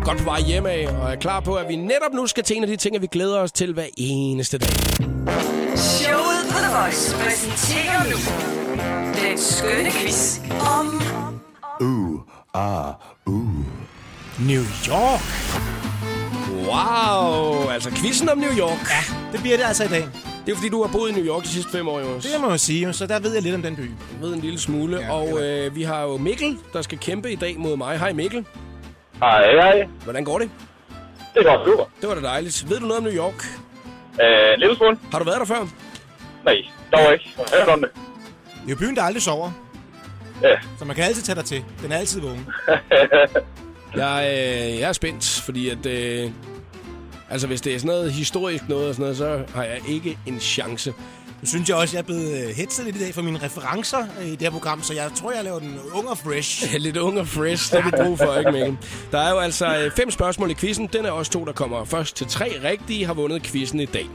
godt på vej hjemme af, og er klar på, at vi netop nu skal til en af de ting, at vi glæder os til hver eneste dag. Showet på The Voice præsenterer nu den skønne quiz om New York. Wow! Altså, quizzen om New York. Ja, det bliver det altså i dag. Det er fordi, du har boet i New York de sidste fem år, Jonas. Det må man sige, så der ved jeg lidt om den by. Jeg ved en lille smule. Ja, og øh, vi har jo Mikkel, der skal kæmpe i dag mod mig. Hej Mikkel. Hej, hej. Hvordan går det? Det går super. Det var da dejligt. Ved du noget om New York? Øh, lille smule? Har du været der før? Nej, dog ikke. Jeg har hørt om det. Det er jo byen, der aldrig sover, Ja. så man kan altid tage dig til. Den er altid vågen. *laughs* Jeg, øh, jeg er spændt, fordi at... Øh, altså, hvis det er sådan noget historisk noget og sådan noget, så har jeg ikke en chance. Nu synes jeg også, jeg er blevet øh, hetset lidt i dag for mine referencer øh, i det her program, så jeg tror, jeg laver den ung og fresh. *laughs* Lidt ung og fresh, det har vi brug for, ikke Mikkel? Der er jo altså øh, fem spørgsmål i quizzen. Den er også to, der kommer først til tre rigtige, har vundet quizzen i dag.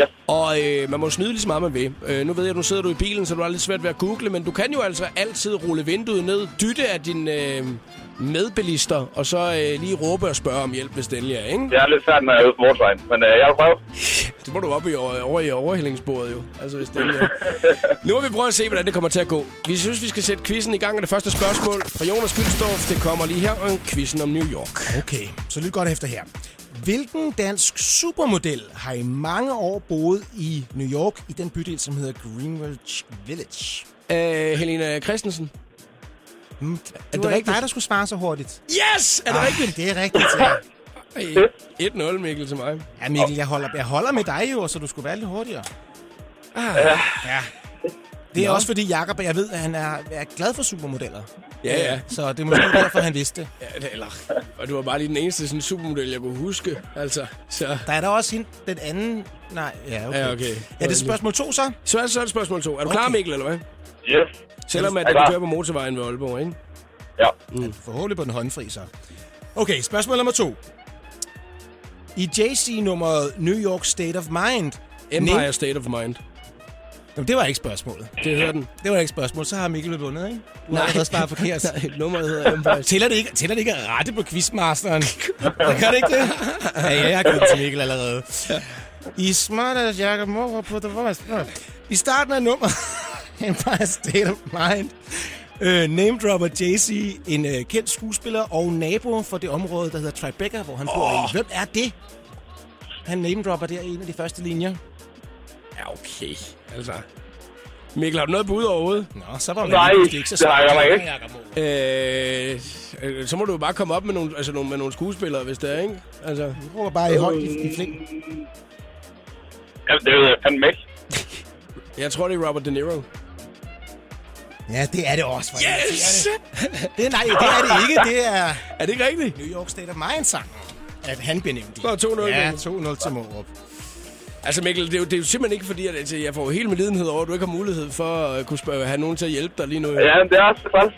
Yes. Og øh, man må snyde lige så meget man vil. Øh, nu ved jeg, at nu sidder du i bilen, så du har lidt svært ved at google, men du kan jo altså altid rulle vinduet ned, dytte af dine øh, medbilister, og så øh, lige råbe og spørge om hjælp, hvis det endelig er, ikke? Det er lidt svært, når jeg er ude på motorvejen, men øh, jeg vil prøve. Det må du op i, over, i overhældingsbordet jo. Altså, hvis det er. Nu må vi prøve at se, hvordan det kommer til at gå. Vi synes, vi skal sætte quizzen i gang, og det første spørgsmål fra Jonas Gyldstorff, det kommer lige her, og quizzen om New York. Okay, så lyt godt efter her. Hvilken dansk supermodel har i mange år boet i New York i den bydel, som hedder Greenwich Village? Øh, Helena Christensen. Hmm, Er det det var ikke rigtigt? dig, der skulle svare så hurtigt. Yes! Er det Ah, rigtigt? Det er rigtigt, ja. Ej, 1-0, Mikkel, til mig. Ja, Mikkel, jeg holder, jeg holder med dig jo, så du skulle være lidt hurtigere. Ah. Ja. Det er også fordi, Jacob, jeg ved, at han er, er glad for supermodeller. Ja, ja. Så det er måske derfor, han vidste det. ja det, eller, og du var bare lige den eneste sådan, supermodel, jeg kunne huske. Altså, så... Der er der også hende, den anden... Nej, ja, okay. Ja, okay. Ja, det er spørgsmål to, så? Så er det, så er det spørgsmål to. Er du Okay. klar, Mikkel, eller hvad? Yes. Selvom at Er du kører på motorvejen ved Aalborg, ikke? Ja. Mm. Forhåbentlig på den håndfri, så. Okay, spørgsmål nummer to. I JC-nummeret New York State of Mind... Empire Nem- State of Mind. Jamen, det var ikke spørgsmålet. Det hedder den. Det var ikke spørgsmål. Så har Mikkel vundet, ikke? Du har allerede svaret forkert. Nej, nummeret hedder Empire Tæller det ikke, tæller det ikke at rette på quizmasteren? Det gør det ikke det? Ja, ja, jeg har givet til Mikkel allerede. I smart as Jacob Moore på The Voice. I starten af nummer *laughs* Empire State of Mind øh, name dropper Jay-Z en øh, kendt skuespiller og nabo for det område, der hedder Tribeca, hvor han bor i. Hvem er det? Han name dropper der i en af de første linjer. Ja, okay. Altså... Mikkel, har du noget bud overhovedet? Nå, så var man Nej, pludselig ikke så det har jeg smart, ikke. Øh, øh, så må du jo bare komme op med nogle, altså nogle, med nogle skuespillere, hvis det er, ikke? Altså, Du råber bare i højt i, i fling. Jamen, det ved jeg fandme ikke. *laughs* jeg tror, det er Robert De Niro. Ja, det er det også. for Yes! helvede. Det, nej, det er det ikke. Det er *laughs* Er det ikke rigtigt? New York State of Mind sang, at han bliver nævnt i. Så er 2-0. Ja, Mikkel. 2-0 til Morup. Altså Mikkel, det er, jo, det er jo simpelthen ikke fordi, at altså, jeg får hele min lidenhed over, at du ikke har mulighed for at kunne spørge, have nogen til at hjælpe dig lige nu. Ja, men det er også træls.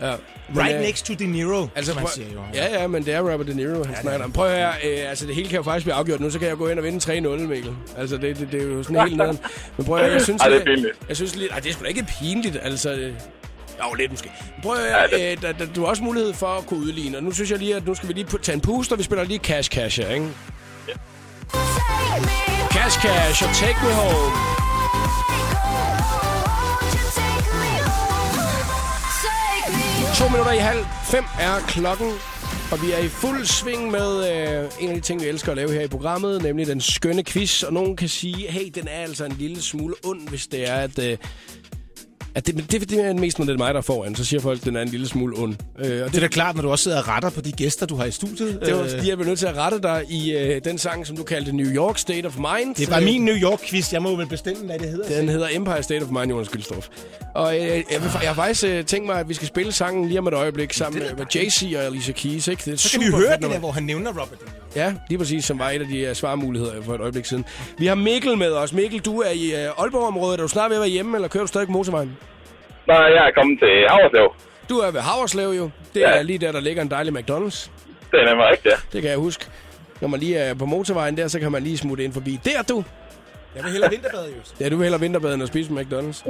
Ja. Right øh, next to De Niro, Altså, man prøv, siger jo. ja, ja, men det er Robert De Niro, han snakker om. Prøv at høre, øh, altså det hele kan jo faktisk blive afgjort nu, så kan jeg gå ind og vinde 3-0, Mikkel. Altså det, det, det er jo sådan helt *laughs* nederen. Men prøv at høre, jeg synes... Ej, det er pinligt. Jeg synes lidt... Ej, det er sgu da ikke pinligt, altså... øh, Jo, lidt måske. Men Prøv at høre, øh, der, der, du har også mulighed for at kunne udligne, og nu synes jeg lige, at nu skal vi lige tage en puster, vi spiller lige Cash Cash her, ikke? Cash Cash og Take Me Home. To minutter i halv fem er klokken, og vi er i fuld sving med øh, en af de ting, vi elsker at lave her i programmet, nemlig den skønne quiz. Og nogen kan sige, hey, den er altså en lille smule ond, hvis det er, at... Øh, at det, det, det er mest, når det er mig, der får en. Så siger folk, at den er en lille smule ond. Øh, og Det er da klart, når du også sidder og retter på de gæster, du har i studiet. det var Øh, fordi, jeg blev nødt til at rette dig i øh, den sang, som du kaldte New York State of Mind. det var Øh, min New York-quiz. Jeg må vel bestemme, hvad det hedder. Den hedder Empire State of Mind, Jonas Gyldstorff. Og øh, jeg, vil, jeg har faktisk øh, tænkt mig, at vi skal spille sangen lige om et øjeblik sammen med, Jay-Z og Alicia Keys. Ikke? Det er Så kan vi høre det der, hvor han nævner Robert. Ja, lige præcis, som var et af de uh, svarmuligheder for et øjeblik siden. Vi har Mikkel med os. Mikkel, du er i uh, Aalborg-området. Er du snart ved at være hjemme, eller kører du stadig på motorvejen? Nej, jeg er kommet til Havreslev. Du er ved Haverslev jo. Det Ja. er lige der, der ligger en dejlig McDonald's. Det er nemlig rigtigt, ja. Det kan jeg huske. Når man lige er på motorvejen der, så kan man lige smutte ind forbi. Der du! Jeg vil hellere vinterbade, just. Ja, du vil hellere vinterbade end at spise på McDonald's.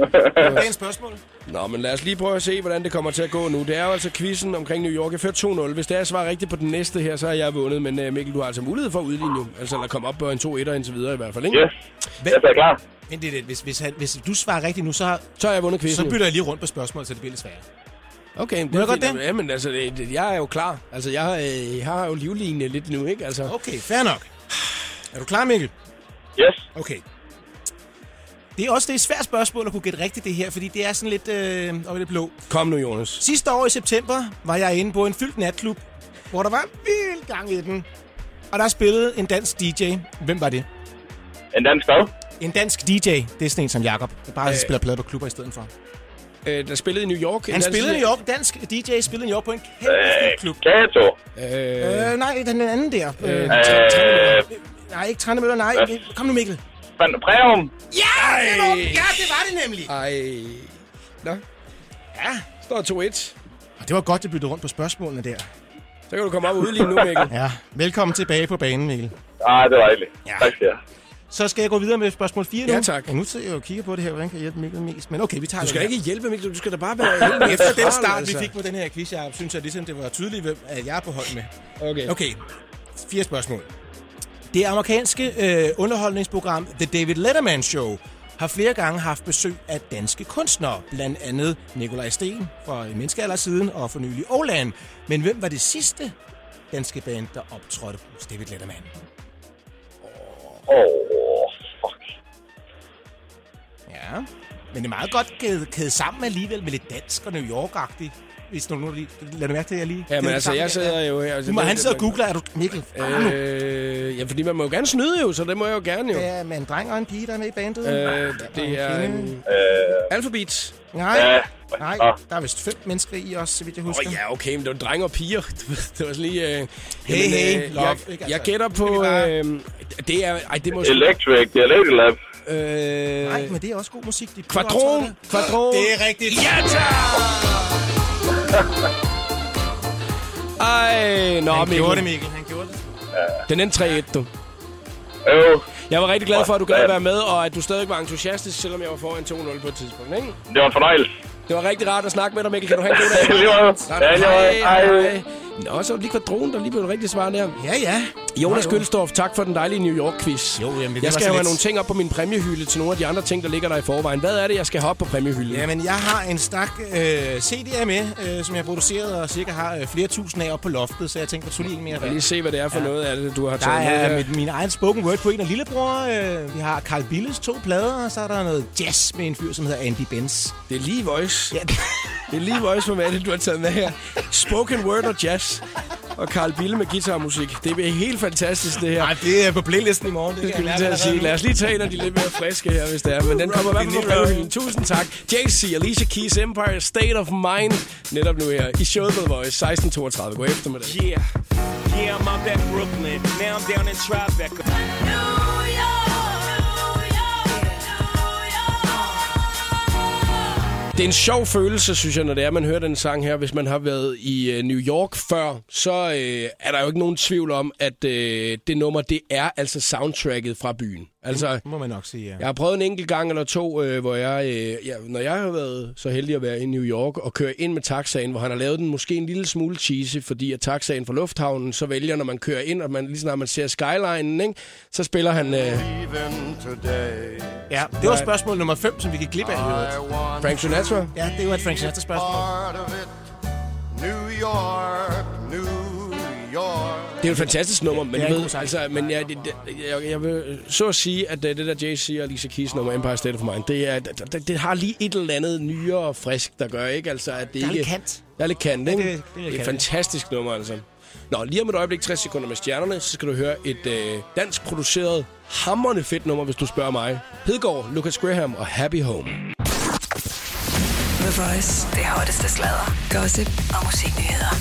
Dagens spørgsmål. Nå, men lad os lige prøve at se, hvordan det kommer til at gå nu. Det er jo altså quizzen omkring New York. Jeg fører 2-0. Hvis det er, jeg svarer rigtigt på den næste her, så har jeg vundet. Men uh, Mikkel, du har altså mulighed for at udligne jo. Altså, eller komme op på en 2-1'er indtil videre i hvert fald, ikke? Yes. Jeg er klar. Men det er det. Hvis, hvis, han, hvis du svarer rigtigt nu, så, har, Så har jeg vundet quizzen. så bytter jeg lige rundt på spørgsmålet, så det bliver lidt sværere. Okay, det jeg er godt det? Jamen, altså, det, det, jeg er jo klar. Altså, jeg, øh, jeg har jo livlinje lidt nu, ikke? Altså, Okay, fair nok. *sighs* Er du klar, Mikkel? Yes. Okay. Det er også det er et svært spørgsmål at kunne gætte rigtigt det her, fordi det er sådan lidt øh, over det blå. kom nu, Jonas. Sidste år i september var jeg inde på en fyldt natklub, hvor der var vild gang i den. Og der spillede en dansk DJ. Hvem var det? En dansk hvad? En dansk DJ. Det er sådan en som Jakob, der bare øh. spiller plader på klubber i stedet for. Øh, der spillede i New York. Han spillede i dansk- New York. Dansk DJ spillede i New York på en kæmpe Øh, klub. Kato. Øh, Øh, nej, den anden der. Øh, øh, Øh, nej, ikke Trandemøller, nej. Kom nu, Mikkel. Van Breum. Ja, det var, ja, det var det nemlig. ej. Nå, Ja. står 2-1. Og det var godt, det byttede rundt på spørgsmålene der. Så kan du komme op og udligne nu, Mikkel. *laughs* Ja, velkommen tilbage på banen, Mikkel. Ah, det var dejligt. Ja. Tak skal jeg. Så skal jeg gå videre med spørgsmål 4 nu. Ja, tak. Og nu sidder jeg og kigger på det her, hvordan kan jeg hjælpe Mikkel mest. Men okay, vi tager Du skal ikke hjælpe, Mikkel. Du skal da bare være *laughs* Efter den start, altså. vi fik på den her quiz, jeg synes, jeg ligesom, det var tydeligt, hvem at jeg er på hold med. Okay. Okay, fire spørgsmål. Det amerikanske øh, underholdningsprogram The David Letterman Show har flere gange haft besøg af danske kunstnere, blandt andet Nikolaj Sten fra en menneskealder siden og for nylig Oland. Men hvem var det sidste danske band, der optrådte hos David Letterman? Åh, oh, fuck. Ja, men det er meget godt kædet, kædet sammen alligevel med lidt dansk og New York-agtigt. Hvis du nu lige... Lad du mærke til, at jeg lige... Ja, men altså, jeg sidder jo her. Altså, må det- han sidde og googler, er du... Mikkel, øh, Øh, ja, fordi man må jo gerne snyde jo, så det må jeg jo gerne jo. det er med en dreng og en pige, der er med i bandet. Øh, det er Øh, alfabet. Nej, Ja. Nej, Nå. der er vist fem mennesker i os, så vidt jeg Åh husker. oh, ja, okay, men det var drenge og piger. *laughs* Det var sådan lige... Øh, Hey, jamen, hey, øh, love, jeg, ikke? jeg Altså, gætter nu skal på... bare- Øh, det er... Ej, det må... Electric, det er Lady Lab. Øh, Nej, men det er også god musik. De Kvadron! Kvadron! Det er rigtigt. Ja, Ej, nå, Han Mikkel. gjorde det, Mikkel. Han gjorde det. Den endte 3-1, du. Jo, Jeg var rigtig glad for, at du gad Ja. at være med, og at du stadig var entusiastisk, selvom jeg var foran 2-0 på et tidspunkt, ikke? det var en fornøjelse. Det var rigtig rart at snakke med dig, Mikkel. Kan du have en god dag? *laughs* Lige måde. hej, Hej. hej. Nå, så det lige kvadron, der lige blev et rigtigt svar der. Ja, ja. Jonas Nå, jo. Gølstorff, tak for den dejlige New York-quiz. Jo, jamen, det jeg skal jo have lidt. nogle ting op på min præmiehylde til nogle af de andre ting, der ligger der i forvejen. Hvad er det, jeg skal have op på præmiehylden? Jamen, jeg har en stak øh, CD'er med, øh, som jeg har produceret og cirka har øh, flere tusind af op på loftet, så jeg tænkte, at tog lige en mere Jeg lige se, hvad det er for Ja. noget af det, du har Der taget med er her. mit, min egen spoken word på en af lillebror. Øh, vi har Carl Billes to plader, og så er der noget jazz med en fyr, som hedder Andy Benz. Det er lige voice. Ja, Det er lige voice, det, du har taget med her. Spoken word og jazz. Og Carl Bille med guitarmusik. Det er helt fantastisk, det her. Ej, det er på playlisten i morgen. Det, Det skal jeg at sige. Lad os lige tage en af de lidt mere friske her, hvis det er. Men den kommer i hvert fald på præmiehylden. Tusind tak. JC, Alicia Keys, Empire, State of Mind. Netop nu her i showet The Voice, 16.32. God eftermiddag. Yeah, yeah, I'm out at Brooklyn. Now I'm down in Tribeca. Det er en sjov følelse, synes jeg, når det er, man hører den sang her. Hvis man har været i øh, New York før, så øh, er der jo ikke nogen tvivl om, at øh, det nummer, det er altså soundtracket fra byen. Altså, Det må man nok sige, ja. Jeg har prøvet en enkelt gang eller to, øh, hvor jeg, øh, ja, når jeg har været så heldig at være i New York og køre ind med taxaen, hvor han har lavet den måske en lille smule cheesy, fordi at taxaen fra lufthavnen så vælger, når man kører ind, og man, lige snart man ser skylinen, ikke, så spiller han øh, Ja, det var spørgsmål nummer 5, som vi gik glip af. Frank Sinatra. Ja, det var et Frank Sinatra-spørgsmål. New York, New York. Det er jo et fantastisk nummer, men, Det jeg ved, altså, men jeg, det, det, jeg, jeg vil så at sige, at øh, det der Jay-Z og Alicia Keys nummer, Empire State of Mind, det, er, det, det, det har lige et eller andet nyere og frisk, der gør, ikke? Altså, at det Der er ikke, lidt kant. Der er lidt kant, Ja, ikke? det- det er lidt det er et fantastisk nummer, altså. Nå, lige om et øjeblik, 60 sekunder med stjernerne, så skal du høre et øh, dansk produceret, hammerende fedt nummer, hvis du spørger mig. Hedegaard, Lucas Graham og Happy Home. Voice. Det hotteste sladder, gossip og musiknyheder.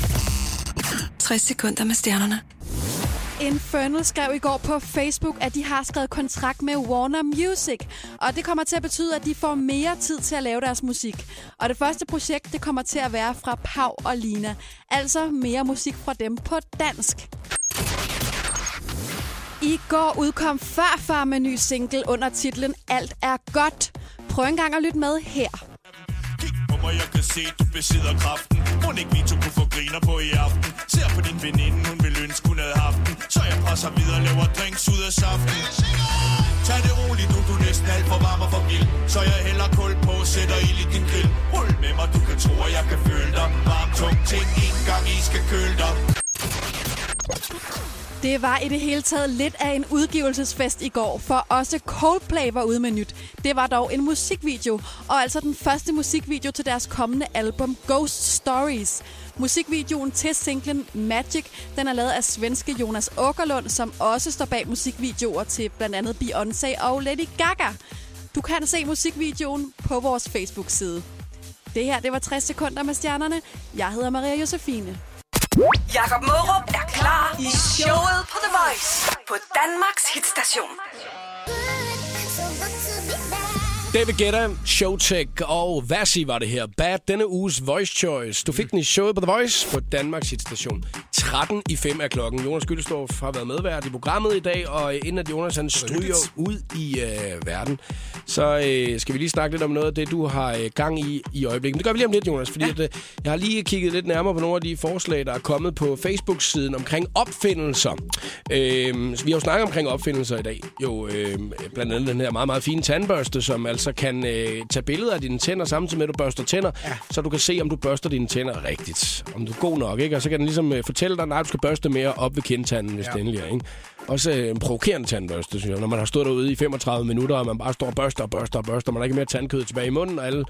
60 sekunder med stjernerne. Infernal skrev i går på Facebook, at de har skrevet kontrakt med Warner Music. Og det kommer til at betyde, at de får mere tid til at lave deres musik. Og det første projekt, det kommer til at være fra Pau og Lina. Altså mere musik fra dem på dansk. I går udkom Farfar med ny single under titlen Alt er godt. Prøv en gang at lytte med her. På mig, jeg kan se, du besidder kraften. Må ikke vi to kunne få griner på i aften? Ser på din veninde, hun vil ønske, hun havde haft den. Så jeg presser videre, laver drinks ud af saften. Tag det roligt, nu du er næsten alt for varm og for vild Så jeg hælder kul på, sætter ild i din grill. Rul med mig, du kan tro, at jeg kan føle dig. Varm, tung ting, en gang I skal køle dig. Det var i det hele taget lidt af en udgivelsesfest i går, for også Coldplay var ude med nyt. Det var dog en musikvideo, og altså den første musikvideo til deres kommende album Ghost Stories. Musikvideoen til singlen Magic, den er lavet af svenske Jonas Åkerlund, som også står bag musikvideoer til blandt andet Beyoncé og Lady Gaga. Du kan se musikvideoen på vores Facebook-side. Det her, det var 60 sekunder med stjernerne. Jeg hedder Maria Josefine. Jakob Mørup er klar i showet på The Voice på Danmarks hitstation. David Guetta, Showtech og Vassi var det her. Bad, denne uges Voice Choice. Du fik den i showet på The Voice på Danmarks hitstation. 13 i 5 er klokken. Jonas Gyldestorff har været medvært i programmet i dag, og inden at Jonas han stryger ud i øh, verden, så øh, skal vi lige snakke lidt om noget af det, du har øh, gang i i øjeblikket. Men det gør vi lige om lidt, Jonas, fordi ja. at, øh, jeg har lige kigget lidt nærmere på nogle af de forslag, der er kommet på Facebook-siden omkring opfindelser. Øh, så vi har jo snakket omkring opfindelser i dag. Jo, øh, blandt andet den her meget, meget fine tandbørste, som altså kan øh, tage billeder af dine tænder samtidig med, at du børster tænder, ja. så du kan se, om du børster dine tænder rigtigt. Om du er god nok, ikke? Og så kan den ligesom øh, fortælle dig, nej, du skal børste mere op ved kindtanden, hvis ja. det endelig er, ikke? Også øh, en provokerende tandbørste, synes jeg. Når man har stået derude i 35 minutter, og man bare står og børster og børster og børster, man har ikke mere tandkød tilbage i munden, og alle...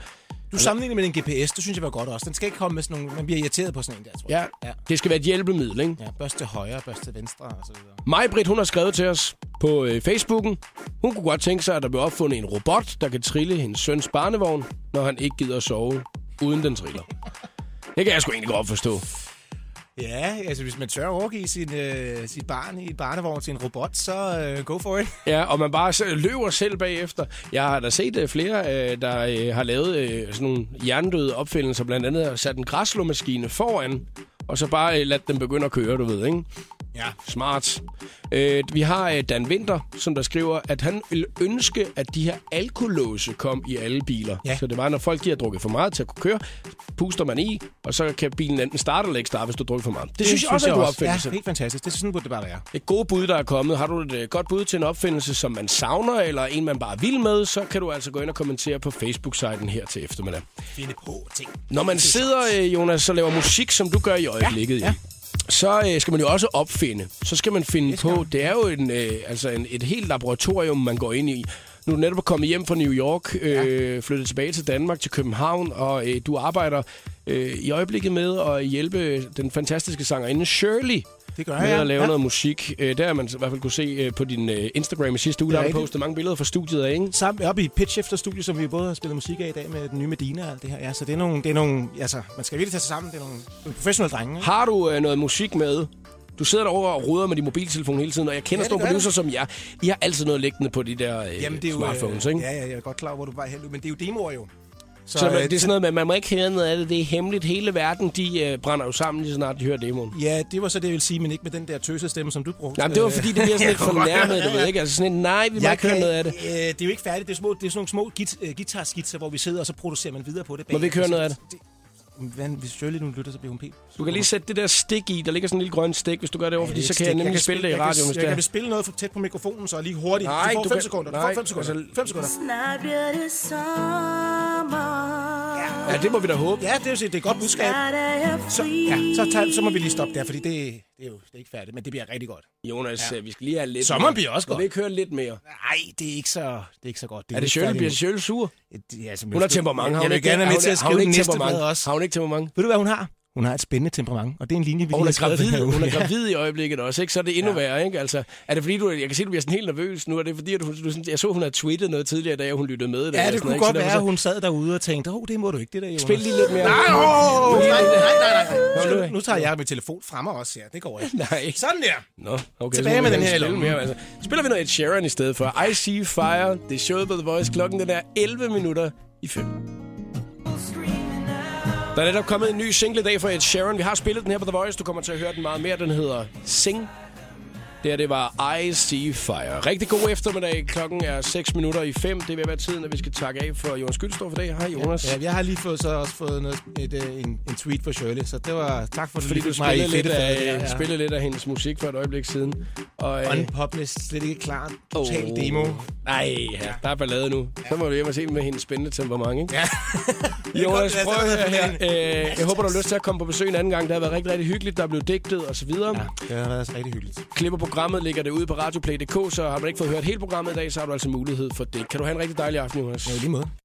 Du sammenligner med en GPS, det synes jeg var godt også. Den skal ikke komme med sådan nogle... Man bliver irriteret på sådan en der, tror jeg. Ja, ja. det skal være et hjælpemiddel, ikke? Ja, børste til højre, børste til venstre og så videre. Maj-Brit, hun har skrevet til os på øh, Facebooken. Hun kunne godt tænke sig, at der blev opfundet en robot, der kan trille hendes søns barnevogn, når han ikke gider sove, uden den triller. Det kan jeg sgu egentlig godt forstå. Ja, altså hvis man tør at overgive sin, øh, sit barn i et barnevogn til en robot, så øh, go for it. Ja, og man bare løber selv bagefter. Jeg har da set øh, flere, øh, der øh, har lavet øh, sådan nogle hjernedøde opfindelser. Blandt andet har sat en græsslåmaskine foran, og så bare øh, ladt den begynde at køre, du ved, ikke? Ja. Smart. Øh, vi har øh, Dan Winter, som der skriver, at han vil ønske, at de her alkolåse kom i alle biler. Ja. Så det var, når folk de har drukket for meget til at kunne køre, puster man i, og så kan bilen enten starte eller ikke starte, hvis du drukker for meget. Det, det synes jeg også er en god opfindelse. Ja, helt fantastisk. Det er sådan, burde det bare være. Et gode bud, der er kommet. Har du et øh, godt bud til en opfindelse, som man savner, eller en, man bare vil med, så kan du altså gå ind og kommentere på Facebook-siden her til eftermiddag. Finde på ting. Når man sidder, øh, Jonas, og laver musik, som du gør i øjeblikket, ja. ja. Så øh, skal man jo også opfinde. Så skal man finde på, det er jo en, øh, altså en, et helt laboratorium, man går ind i. Nu er du netop kommet hjem fra New York, øh, flyttet tilbage til Danmark, til København, og øh, du arbejder øh, i øjeblikket med at hjælpe den fantastiske sangerinde Shirley Det gør med jeg. at lave ja. noget musik. Øh, der har man i hvert fald kunne se øh, på din øh, Instagram i sidste uge, Det er der har postet mange billeder fra studiet af, ikke? Sammen oppe i Pitch Efter Studio, som vi både har spillet musik af i dag med den nye Medina og alt det her. Ja, så det er nogle, det er nogle altså, man skal virkelig tage sig sammen. Det er nogle, nogle professionelle drenge. Ikke? Har du øh, noget musik med? Du sidder derovre og roder med din mobiltelefon hele tiden, og jeg kender Ja, det store producer som jer. I har altid noget liggende på de der øh, Jamen, det er jo, smartphones, øh, ikke? Ja, ja, jeg er godt klar over, hvor du vej hen men det er jo demoer jo. Så, så øh, det er sådan noget med, at man må ikke høre noget af det. Det er hemmeligt. Hele verden, de øh, brænder jo sammen, lige så snart de hører demoen. Ja, det var så det, jeg ville sige, men ikke med den der tøsede stemme, som du brugte. Nej, men det var fordi, det bliver sådan lidt *laughs* fornærmet, du ved ikke? Altså sådan en, nej, vi må ikke høre noget af det. Øh, det er jo ikke færdigt. Det er, små, det er sådan nogle små git, øh, guitarskitser, hvor vi sidder, og så producerer man videre på det. Må vi ikke høre noget af det? Hvad, hvis Shirley nu lytter, så bliver hun pæn. Du kan lige sætte det der stik i. Der ligger sådan en lille grøn stik, hvis du gør det over, fordi så kan jeg nemlig spille det i jeg radioen, hvis jeg er. kan spille noget for tæt på mikrofonen, så lige hurtigt. Nej, du får du 5 kan- sekunder. Du får 5 sekunder. altså- 5 sekunder. Snart bliver det sommer. Ja, det må vi da håbe. Ja, det er det er et godt budskab. Jeg Så, ja, så, tager, så må vi lige stoppe der, fordi det, det er jo det er ikke færdigt, men det bliver rigtig godt. Jonas, ja. vi skal lige have lidt Sommeren mere. bliver også godt. vi ikke høre lidt mere? Nej, det er ikke så, det er ikke så godt. Det Er det ikke Shirley? Bliver. Shirley sur? Ja, altså, Hun har temperament. Har Jeg vil gerne det? være med til at skrive den næste også. Har hun ikke temperament? Ved du, hvad hun har? Hun har et spændende temperament, og det er en linje, vi Og lige har gravid, her uge. hun er gravid i øjeblikket også, ikke? Så er det endnu ja. værre, ikke? Altså, er det fordi, du, jeg kan se, du bliver sådan helt nervøs nu, er det fordi, at du, du, sådan, jeg så, hun har tweetet noget tidligere og hun lyttede med. Ja, og det sådan kunne godt ikke? Så være, at hun sad derude og tænkte, åh, oh, det må du ikke, det der, Jonas. Spil lige lidt mere. Nej, åh, nej, nej, nej, nej. nu- Nu, tager jeg min telefon frem også, ja. Det går ikke. *laughs* Nej. Sådan der. Nå, okay. Tilbage med den her spille mere, altså. Spiller vi noget Ed Sheeran i stedet for. I See Fire, det er showet på The Voice. Klokken den er 11 minutter i 5. Der er netop kommet en ny single i dag fra Ed Sheeran. Vi har spillet den her på The Voice. Du kommer til at høre den meget mere. Den hedder Sing. Det her, det var I See Fire. Rigtig god eftermiddag. Klokken er 6 minutter i 5. Det vil være tiden, at vi skal takke af for Jonas Gyldstorff for dag. Hej, Jonas. Ja, jeg har lige fået, så også fået noget, et, øh, en, en tweet fra Shirley, så det var tak for, at Fordi du i spillede lidt, af, der, ja. spillede lidt af hendes musik for et øjeblik siden. Og, øh, Unpublished, slet ikke klar. Total Åh. demo. Nej, ja, der er ballade nu. Så må du hjem og se med hendes spændende temperament, ikke? Ja. *laughs* Jonas, prøv at høre er her. Øh, jeg håber, du har lyst til at komme på besøg en anden gang. Det har været rigtig, rigtig hyggeligt. Der er blevet digtet og så videre. Ja, det har været rigtig hyggeligt. Klipper programmet, ligger det ude på radioplay.dk, så har man ikke fået hørt hele programmet i dag, så har du altså mulighed for det. Kan du have en rigtig dejlig aften, Jonas? Ja, lige måde.